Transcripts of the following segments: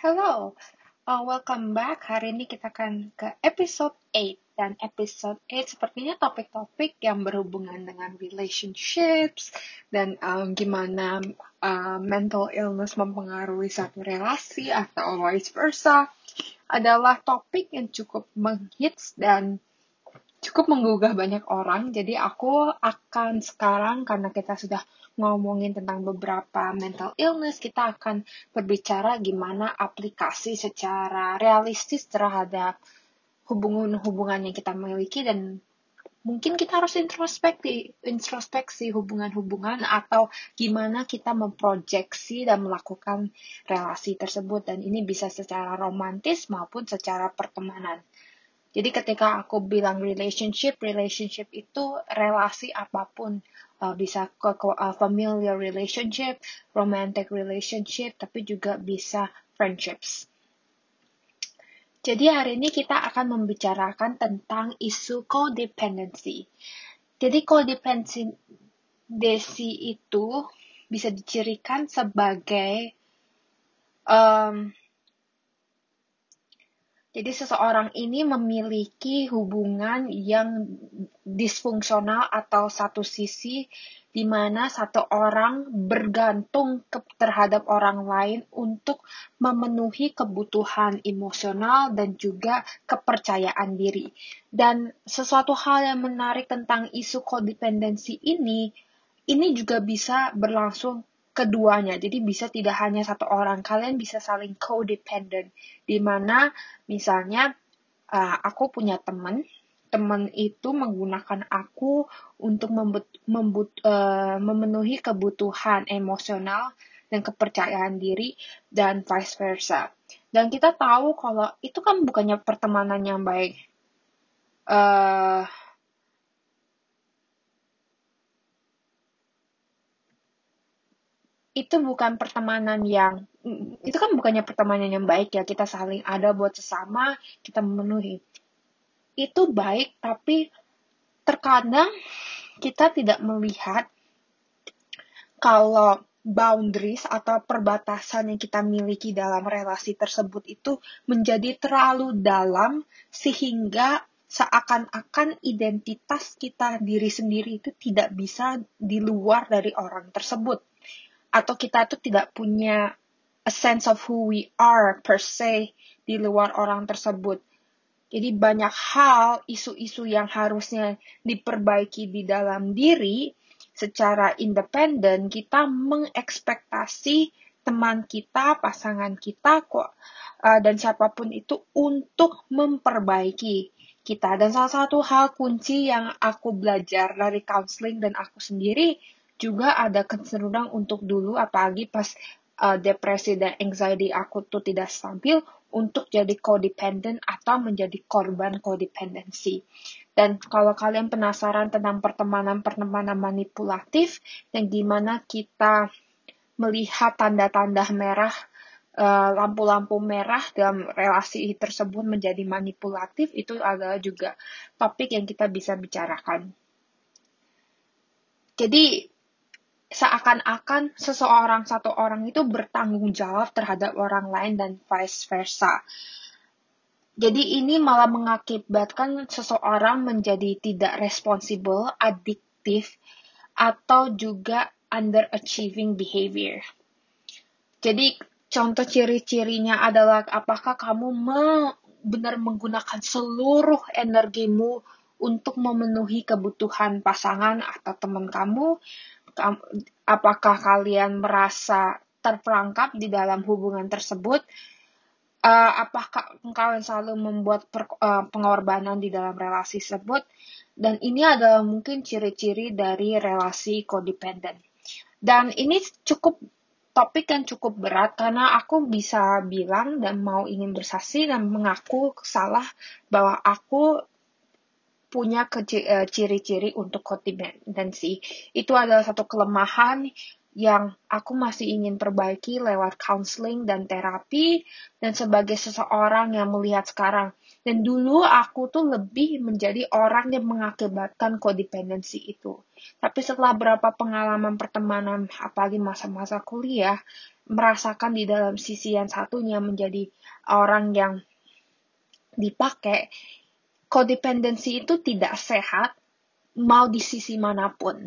Hello, uh, welcome back. Hari ini kita akan ke episode 8 dan episode 8 sepertinya topik-topik yang berhubungan dengan relationships dan um, gimana uh, mental illness mempengaruhi satu relasi atau vice versa adalah topik yang cukup menghits dan cukup menggugah banyak orang. Jadi aku akan sekarang karena kita sudah ngomongin tentang beberapa mental illness, kita akan berbicara gimana aplikasi secara realistis terhadap hubungan-hubungan yang kita miliki dan mungkin kita harus introspeksi introspeksi hubungan-hubungan atau gimana kita memproyeksi dan melakukan relasi tersebut dan ini bisa secara romantis maupun secara pertemanan. Jadi ketika aku bilang relationship, relationship itu relasi apa pun. Uh, bisa ke, uh, familiar relationship, romantic relationship, tapi juga bisa friendships. Jadi hari ini kita akan membicarakan tentang isu codependency. Jadi codependency itu bisa dicirikan sebagai um, jadi seseorang ini memiliki hubungan yang disfungsional atau satu sisi di mana satu orang bergantung ke, terhadap orang lain untuk memenuhi kebutuhan emosional dan juga kepercayaan diri. Dan sesuatu hal yang menarik tentang isu kodependensi ini, ini juga bisa berlangsung keduanya. Jadi bisa tidak hanya satu orang, kalian bisa saling codependent. Di mana misalnya uh, aku punya teman, teman itu menggunakan aku untuk membut, membut, uh, memenuhi kebutuhan emosional dan kepercayaan diri dan vice versa. Dan kita tahu kalau itu kan bukannya pertemanan yang baik. Uh, itu bukan pertemanan yang itu kan bukannya pertemanan yang baik ya kita saling ada buat sesama kita memenuhi. Itu baik tapi terkadang kita tidak melihat kalau boundaries atau perbatasan yang kita miliki dalam relasi tersebut itu menjadi terlalu dalam sehingga seakan-akan identitas kita diri sendiri itu tidak bisa di luar dari orang tersebut atau kita tuh tidak punya a sense of who we are per se di luar orang tersebut. Jadi banyak hal, isu-isu yang harusnya diperbaiki di dalam diri secara independen, kita mengekspektasi teman kita, pasangan kita kok uh, dan siapa pun itu untuk memperbaiki kita. Dan salah satu hal kunci yang aku belajar dari counseling dan aku sendiri juga ada kecenderungan untuk dulu apalagi pas uh, depresi dan anxiety aku tuh tidak stabil untuk jadi codependent atau menjadi korban codependency. Dan kalau kalian penasaran tentang pertemanan-pertemanan manipulatif dan gimana kita melihat tanda-tanda merah uh, lampu-lampu merah dalam relasi tersebut menjadi manipulatif itu adalah juga topik yang kita bisa bicarakan. Jadi seakan-akan seseorang satu orang itu bertanggung jawab terhadap orang lain dan vice versa. Jadi ini malah mengakibatkan seseorang menjadi tidak responsible, adiktif, atau juga underachieving behavior. Jadi contoh ciri-cirinya adalah apakah kamu benar menggunakan seluruh energimu untuk memenuhi kebutuhan pasangan atau teman kamu apakah kalian merasa terperangkap di dalam hubungan tersebut? Uh, apakah kalian selalu membuat per, uh, pengorbanan di dalam relasi tersebut? Dan ini adalah mungkin ciri-ciri dari relasi codependent. Dan ini cukup topik yang cukup berat karena aku bisa bilang dan mau ingin bersaksi dan mengaku salah bahwa aku punya eh, ciri-ciri untuk codependency. Itu adalah satu kelemahan yang aku masih ingin perbaiki lewat counseling dan terapi dan sebagai seseorang yang melihat sekarang. Dan dulu aku tuh lebih menjadi orang yang mengakibatkan codependency itu. Tapi setelah beberapa pengalaman pertemanan, apalagi masa-masa kuliah, merasakan di dalam sisi yang satunya menjadi orang yang dipakai, codependency itu tidak sehat, mau di sisi mana pun.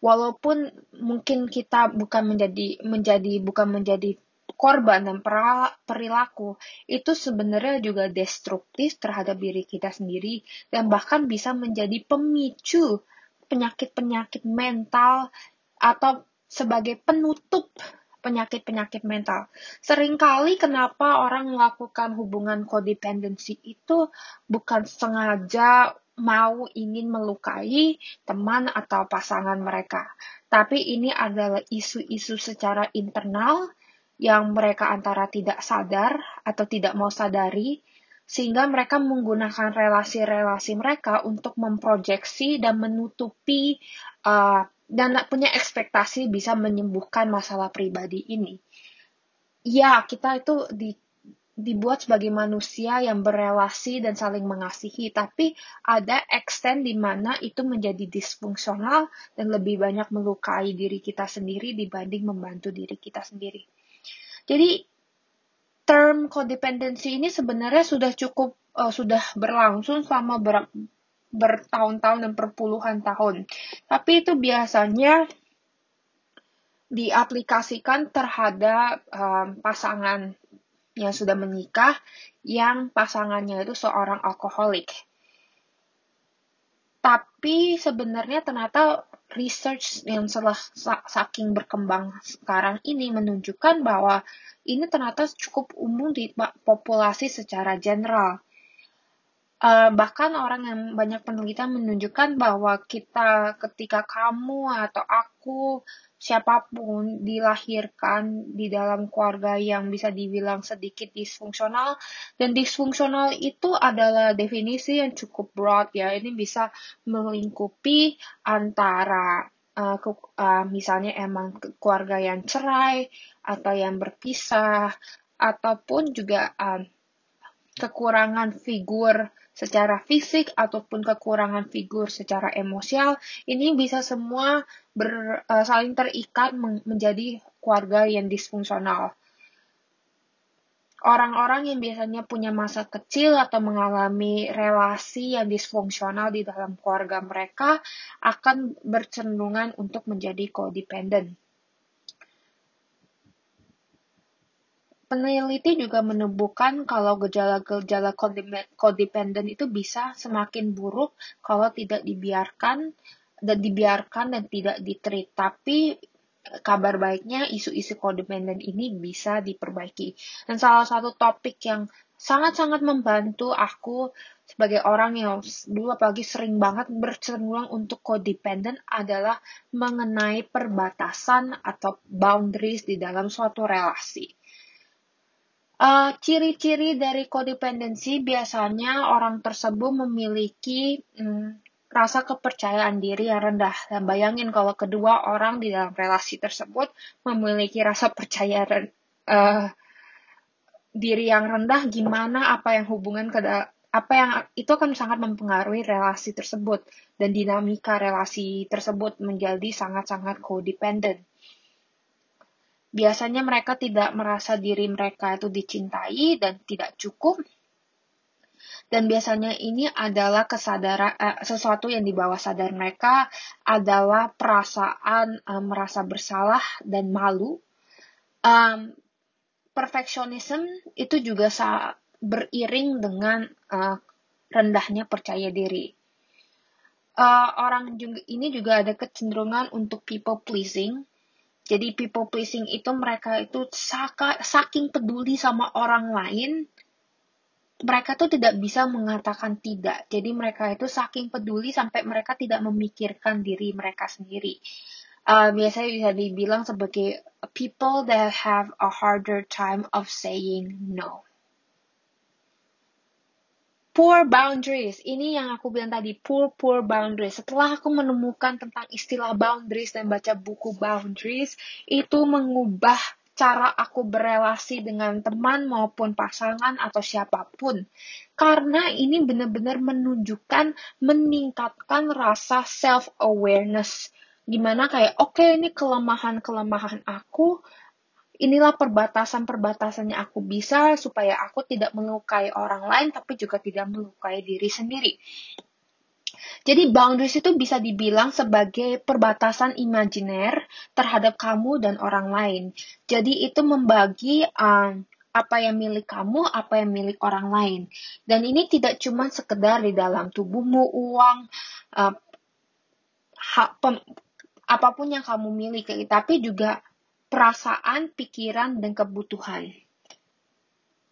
Walaupun mungkin kita bukan menjadi menjadi bukan menjadi korban dan perilaku itu sebenarnya juga destruktif terhadap diri kita sendiri dan bahkan bisa menjadi pemicu penyakit-penyakit mental atau sebagai penutup penyakit-penyakit mental. Seringkali kenapa orang melakukan hubungan codependency itu bukan sengaja mau ingin melukai teman atau pasangan mereka. Tapi ini adalah isu-isu secara internal yang mereka antara tidak sadar atau tidak mau sadari, sehingga mereka menggunakan relasi-relasi mereka untuk memproyeksi dan menutupi uh, dan punya ekspektasi bisa menyembuhkan masalah pribadi ini. Ya, kita itu di dibuat sebagai manusia yang berelasi dan saling mengasihi, tapi ada extent di mana itu menjadi disfungsional dan lebih banyak melukai diri kita sendiri dibanding membantu diri kita sendiri. Jadi term codependency ini sebenarnya sudah cukup uh, sudah berlangsung selama ber, bertahun-tahun dan perpuluhan tahun. Tapi itu biasanya diaplikasikan terhadap um, pasangan yang sudah menikah yang pasangannya itu seorang alkoholik. Tapi sebenarnya ternyata research yang setelah saking berkembang sekarang ini menunjukkan bahwa ini ternyata cukup umum di populasi secara general. Uh, bahkan orang yang banyak penelitian menunjukkan bahwa kita ketika kamu atau aku siapa pun dilahirkan di dalam keluarga yang bisa dibilang sedikit disfungsional dan disfungsional itu adalah definisi yang cukup broad ya. Ini bisa melingkupi antara uh, uh, misalnya emang keluarga yang cerai atau yang berpisah ataupun juga uh, kekurangan figur secara fisik ataupun kekurangan figur secara emosial, ini bisa semua ber, uh, saling terikat menjadi keluarga yang disfungsional. Orang-orang yang biasanya punya masa kecil atau mengalami relasi yang disfungsional di dalam keluarga mereka akan bercenderungan untuk menjadi codependent. Peneliti juga menemukan kalau gejala-gejala codependent itu bisa semakin buruk kalau tidak dibiarkan dan dibiarkan dan tidak ditreat. Tapi kabar baiknya isu-isu codependent ini bisa diperbaiki. Dan salah satu topik yang sangat-sangat membantu aku sebagai orang yang dulu apalagi sering banget bercenderung untuk codependent adalah mengenai perbatasan atau boundaries di dalam suatu relasi. Uh, ciri-ciri dari codependency biasanya orang tersebut memiliki um, rasa kepercayaan diri yang rendah. Dan bayangin kalau kedua orang di dalam relasi tersebut memiliki rasa percaya uh, diri yang rendah, gimana apa yang hubungan ke apa yang itu akan sangat mempengaruhi relasi tersebut dan dinamika relasi tersebut menjadi sangat-sangat codependent. Biasanya mereka tidak merasa diri mereka itu dicintai dan tidak cukup. Dan biasanya ini adalah kesadaran eh, sesuatu yang di bawah sadar mereka adalah perasaan eh, merasa bersalah dan malu. Um, perfectionism itu juga beriring dengan uh, rendahnya percaya diri. Uh, orang juga, ini juga ada kecenderungan untuk people pleasing jadi people pleasing itu mereka itu saka, saking peduli sama orang lain, mereka tuh tidak bisa mengatakan tidak. Jadi mereka itu saking peduli sampai mereka tidak memikirkan diri mereka sendiri. Uh, biasanya bisa dibilang sebagai people that have a harder time of saying no. Poor boundaries. Ini yang aku bilang tadi, poor poor boundaries. Setelah aku menemukan tentang istilah boundaries dan baca buku boundaries, itu mengubah cara aku berelasi dengan teman maupun pasangan atau siapa pun. Karena ini benar-benar menunjukkan, meningkatkan rasa self-awareness. Gimana kayak, oke okay, ini kelemahan-kelemahan aku, inilah perbatasan-perbatasannya aku bisa supaya aku tidak melukai orang lain tapi juga tidak melukai diri sendiri. Jadi boundaries itu bisa dibilang sebagai perbatasan imajiner terhadap kamu dan orang lain. Jadi itu membagi um, apa yang milik kamu, apa yang milik orang lain. Dan ini tidak cuma sekedar di dalam tubuhmu, uang, uh, hak, pem, apa pun yang kamu miliki, tapi juga perasaan, pikiran, dan kebutuhan.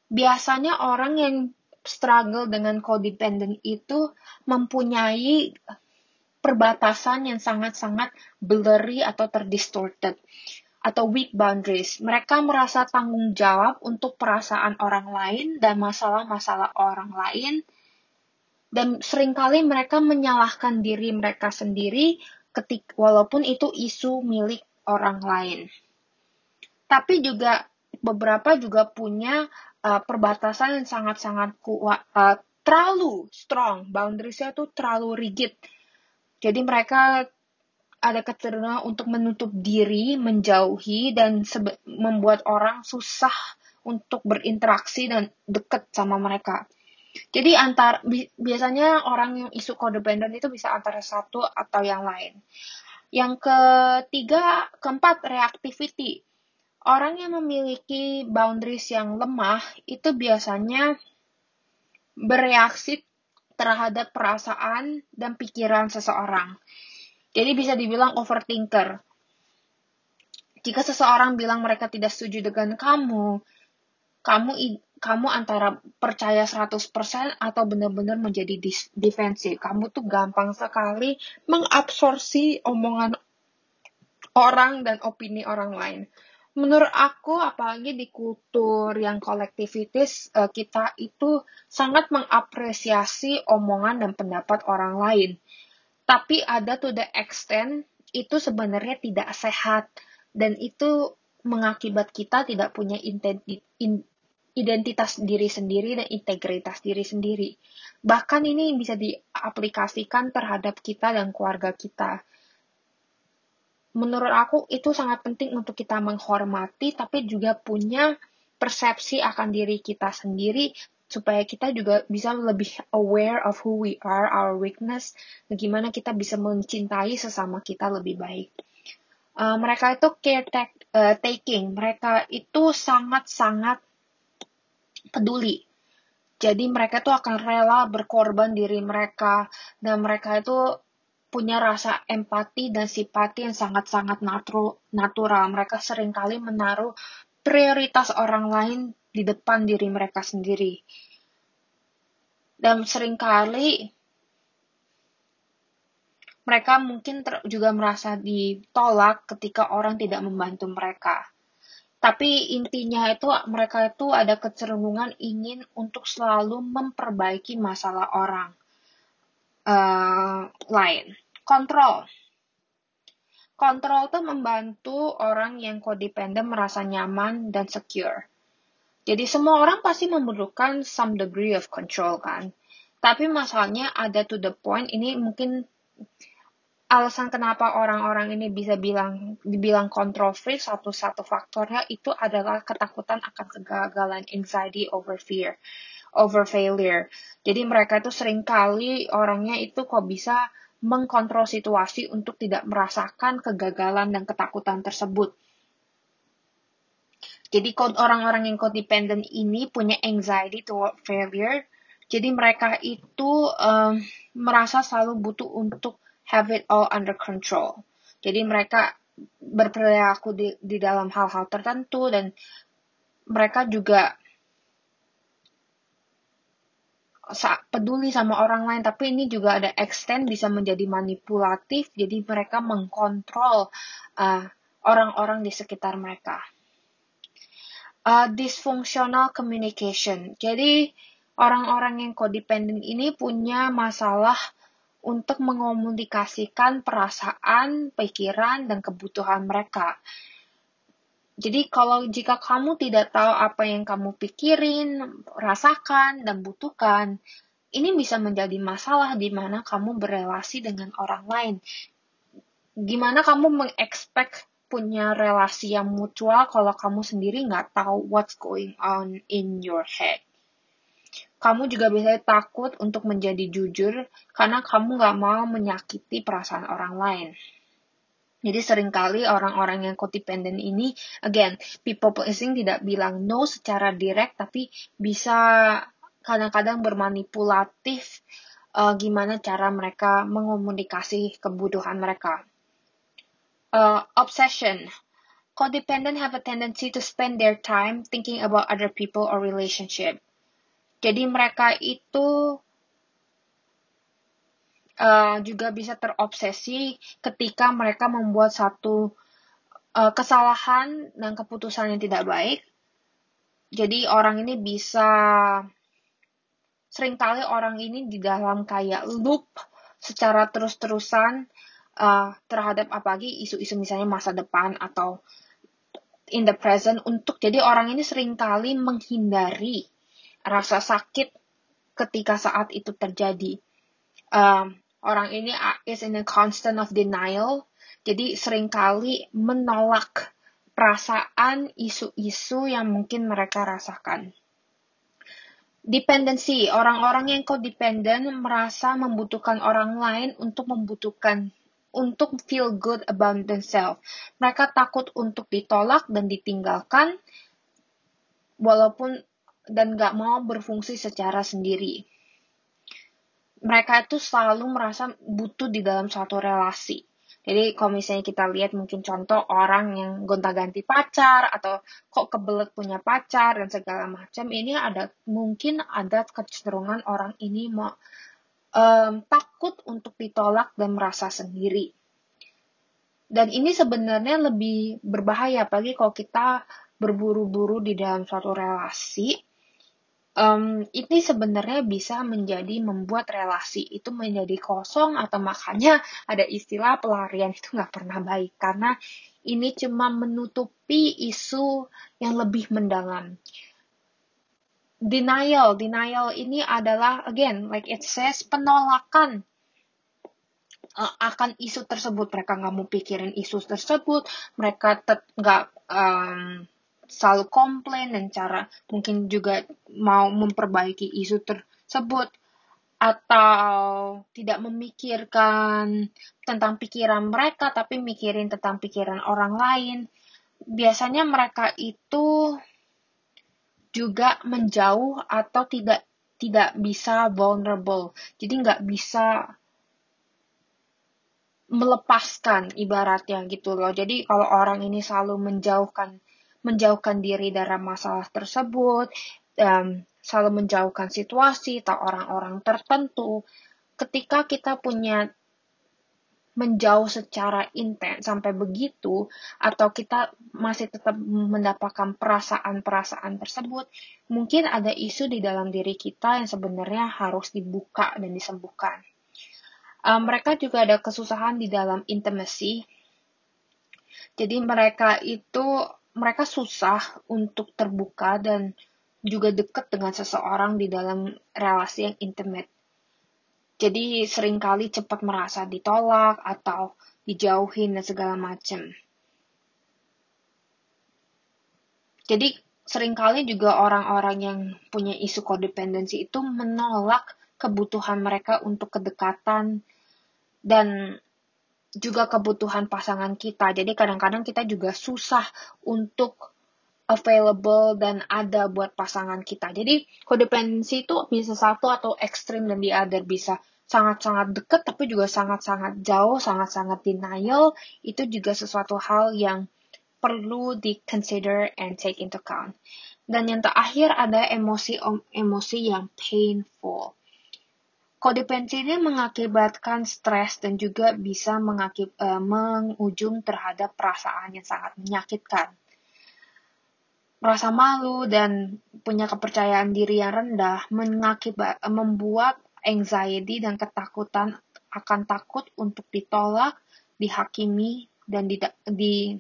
Biasanya orang yang struggle dengan codependent itu mempunyai perbatasan yang sangat-sangat blurry atau terdistorted atau weak boundaries. Mereka merasa tanggung jawab untuk perasaan orang lain dan masalah-masalah orang lain dan sering kali mereka menyalahkan diri mereka sendiri ketik walaupun itu isu milik orang lain tapi juga beberapa juga punya uh, perbatasan yang sangat-sangat kuat, uh, terlalu strong, boundariesnya tuh terlalu rigid. Jadi mereka ada kecenderungan untuk menutup diri, menjauhi, dan membuat orang susah untuk berinteraksi dan dekat sama mereka. Jadi antar bi biasanya orang yang isu codependent itu bisa antara satu atau yang lain. Yang ketiga, keempat, reactivity. Orang yang memiliki boundaries yang lemah itu biasanya bereaksi terhadap perasaan dan pikiran seseorang. Jadi bisa dibilang overthinker. Jika seseorang bilang mereka tidak setuju dengan kamu, kamu kamu antara percaya 100% atau benar-benar menjadi defensif. Kamu tuh gampang sekali mengabsorpsi omongan orang dan opini orang lain menurut aku apalagi di kultur yang kolektivitis uh, kita itu sangat mengapresiasi omongan dan pendapat orang lain. Tapi ada to the extent itu sebenarnya tidak sehat dan itu mengakibat kita tidak punya identitas diri sendiri dan integritas diri sendiri. Bahkan ini bisa diaplikasikan terhadap kita dan keluarga kita menurut aku itu sangat penting untuk kita menghormati tapi juga punya persepsi akan diri kita sendiri supaya kita juga bisa lebih aware of who we are, our weakness, dan gimana kita bisa mencintai sesama kita lebih baik. Uh, mereka itu care take, uh, taking, mereka itu sangat-sangat peduli. Jadi mereka itu akan rela berkorban diri mereka dan mereka itu punya rasa empati dan simpati yang sangat-sangat natural. Mereka sering kali menaruh prioritas orang lain di depan diri mereka sendiri. Dan sering kali mereka mungkin juga merasa ditolak ketika orang tidak membantu mereka. Tapi intinya itu mereka itu ada kecenderungan ingin untuk selalu memperbaiki masalah orang uh, lain. Kontrol. Kontrol itu membantu orang yang codependent merasa nyaman dan secure. Jadi semua orang pasti memerlukan some degree of control kan. Tapi masalahnya ada to the point ini mungkin alasan kenapa orang-orang ini bisa bilang dibilang control free satu-satu faktornya itu adalah ketakutan akan kegagalan anxiety over fear over failure. Jadi mereka itu sering kali orangnya itu kok bisa mengkontrol situasi untuk tidak merasakan kegagalan dan ketakutan tersebut. Jadi orang-orang yang codependent ini punya anxiety toward failure. Jadi mereka itu um, merasa selalu butuh untuk have it all under control. Jadi mereka berperilaku di, di dalam hal-hal tertentu dan mereka juga peduli sama orang lain, tapi ini juga ada extend bisa menjadi manipulatif, jadi mereka mengkontrol uh, orang-orang di sekitar mereka. Uh, dysfunctional communication, jadi orang-orang yang codependent ini punya masalah untuk mengomunikasikan perasaan, pikiran, dan kebutuhan mereka. Jadi kalau jika kamu tidak tahu apa yang kamu pikirin, rasakan, dan butuhkan, ini bisa menjadi masalah di mana kamu berelasi dengan orang lain. Gimana kamu mengekspek punya relasi yang mutual kalau kamu sendiri nggak tahu what's going on in your head. Kamu juga bisa takut untuk menjadi jujur karena kamu nggak mau menyakiti perasaan orang lain. Jadi sering kali orang-orang yang codependent ini, again, people pleasing tidak bilang no secara direct, tapi bisa kadang-kadang bermanipulatif uh, gimana cara mereka mengomunikasi kebutuhan mereka. Uh, obsession. Codependent have a tendency to spend their time thinking about other people or relationship. Jadi mereka itu uh, juga bisa terobsesi ketika mereka membuat satu uh, kesalahan dan keputusan yang tidak baik. Jadi orang ini bisa sering kali orang ini di dalam kayak loop secara terus-terusan uh, terhadap apalagi isu-isu misalnya masa depan atau in the present untuk jadi orang ini sering kali menghindari rasa sakit ketika saat itu terjadi. Um, orang ini is in a constant of denial, jadi sering kali menolak perasaan isu-isu yang mungkin mereka rasakan. Dependency, orang-orang yang codependent merasa membutuhkan orang lain untuk membutuhkan untuk feel good about themselves. Mereka takut untuk ditolak dan ditinggalkan, walaupun dan gak mau berfungsi secara sendiri mereka itu selalu merasa butuh di dalam suatu relasi. Jadi kalau misalnya kita lihat mungkin contoh orang yang gonta-ganti pacar atau kok kebelet punya pacar dan segala macam, ini ada mungkin ada kecenderungan orang ini mau um, takut untuk ditolak dan merasa sendiri. Dan ini sebenarnya lebih berbahaya, apalagi kalau kita berburu-buru di dalam suatu relasi um, ini sebenarnya bisa menjadi membuat relasi. Itu menjadi kosong atau makanya ada istilah pelarian. Itu nggak pernah baik. Karena ini cuma menutupi isu yang lebih mendalam. Denial, denial ini adalah again like it says penolakan. Uh, akan isu tersebut. Mereka nggak mau pikirin isu tersebut, mereka nggak um, selalu komplain dan cara mungkin juga mau memperbaiki isu tersebut atau tidak memikirkan tentang pikiran mereka tapi mikirin tentang pikiran orang lain. Biasanya mereka itu juga menjauh atau tidak tidak bisa vulnerable. Jadi nggak bisa melepaskan ibaratnya gitu loh. Jadi kalau orang ini selalu menjauhkan menjauhkan diri dari masalah tersebut, um, selalu menjauhkan situasi atau orang-orang tertentu. Ketika kita punya menjauh secara intens sampai begitu, atau kita masih tetap mendapatkan perasaan-perasaan tersebut, mungkin ada isu di dalam diri kita yang sebenarnya harus dibuka dan disembuhkan. Um, mereka juga ada kesusahan di dalam intimacy. Jadi mereka itu mereka susah untuk terbuka dan juga dekat dengan seseorang di dalam relasi yang intimate. Jadi sering kali cepat merasa ditolak atau dijauhin dan segala macam. Jadi sering kali juga orang-orang yang punya isu kodependensi itu menolak kebutuhan mereka untuk kedekatan dan juga kebutuhan pasangan kita. Jadi kadang-kadang kita juga susah untuk available dan ada buat pasangan kita. Jadi codependency itu bisa satu atau ekstrim dan di other bisa sangat-sangat dekat tapi juga sangat-sangat jauh, sangat-sangat denial. Itu juga sesuatu hal yang perlu di consider and take into account. Dan yang terakhir ada emosi-emosi yang painful. Kodependensi ini mengakibatkan stres dan juga bisa mengakib, uh, mengujung terhadap perasaan yang sangat menyakitkan. Merasa malu dan punya kepercayaan diri yang rendah mengakibat membuat anxiety dan ketakutan akan takut untuk ditolak, dihakimi, dan di, di,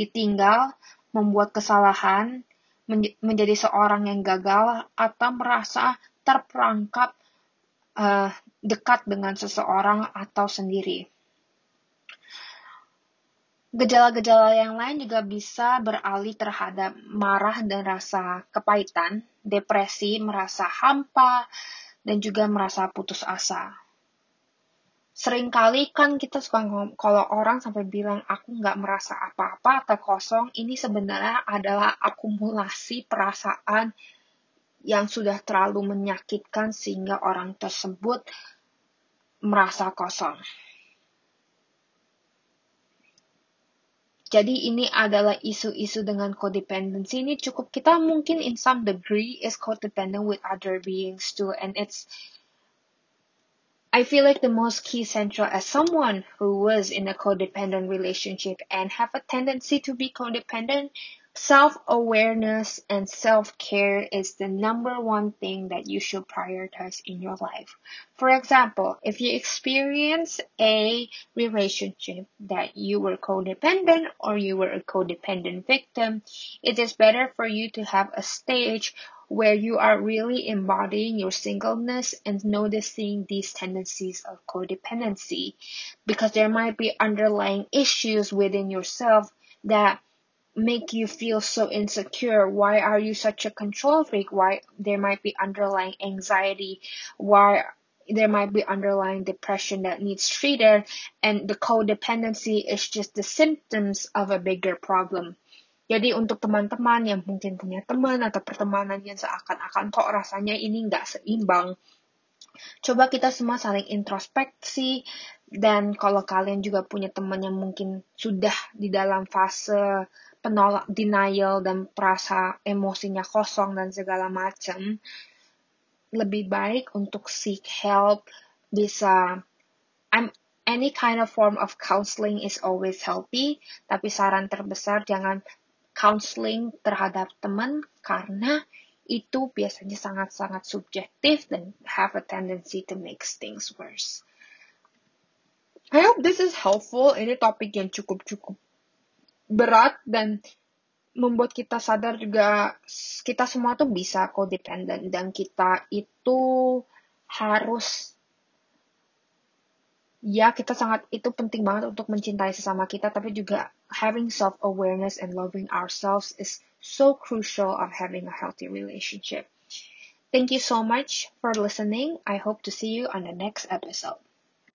ditinggal, membuat kesalahan, menjadi seorang yang gagal, atau merasa terperangkap uh, dekat dengan seseorang atau sendiri. Gejala-gejala yang lain juga bisa beralih terhadap marah dan rasa kepahitan, depresi, merasa hampa, dan juga merasa putus asa sering kali kan kita suka kalau orang sampai bilang aku nggak merasa apa-apa atau kosong, ini sebenarnya adalah akumulasi perasaan yang sudah terlalu menyakitkan sehingga orang tersebut merasa kosong. Jadi ini adalah isu-isu dengan codependency ini cukup kita mungkin in some degree is codependent with other beings too and it's I feel like the most key central as someone who was in a codependent relationship and have a tendency to be codependent Self-awareness and self-care is the number one thing that you should prioritize in your life. For example, if you experience a relationship that you were codependent or you were a codependent victim, it is better for you to have a stage where you are really embodying your singleness and noticing these tendencies of codependency because there might be underlying issues within yourself that make you feel so insecure? Why are you such a control freak? Why there might be underlying anxiety? Why there might be underlying depression that needs treated and the codependency is just the symptoms of a bigger problem. Jadi untuk teman-teman yang mungkin punya teman atau pertemanan yang seakan-akan kok rasanya ini nggak seimbang, coba kita semua saling introspeksi dan kalau kalian juga punya teman yang mungkin sudah di dalam fase penolak denial dan perasa emosinya kosong dan segala macam lebih baik untuk seek help bisa I'm any kind of form of counseling is always healthy tapi saran terbesar jangan counseling terhadap teman karena itu biasanya sangat-sangat subjektif dan have a tendency to make things worse. I hope this is helpful. Ini topik yang cukup-cukup berat dan membuat kita sadar juga kita semua tuh bisa codependent dan kita itu harus ya kita sangat itu penting banget untuk mencintai sesama kita tapi juga having self awareness and loving ourselves is so crucial of having a healthy relationship. Thank you so much for listening. I hope to see you on the next episode.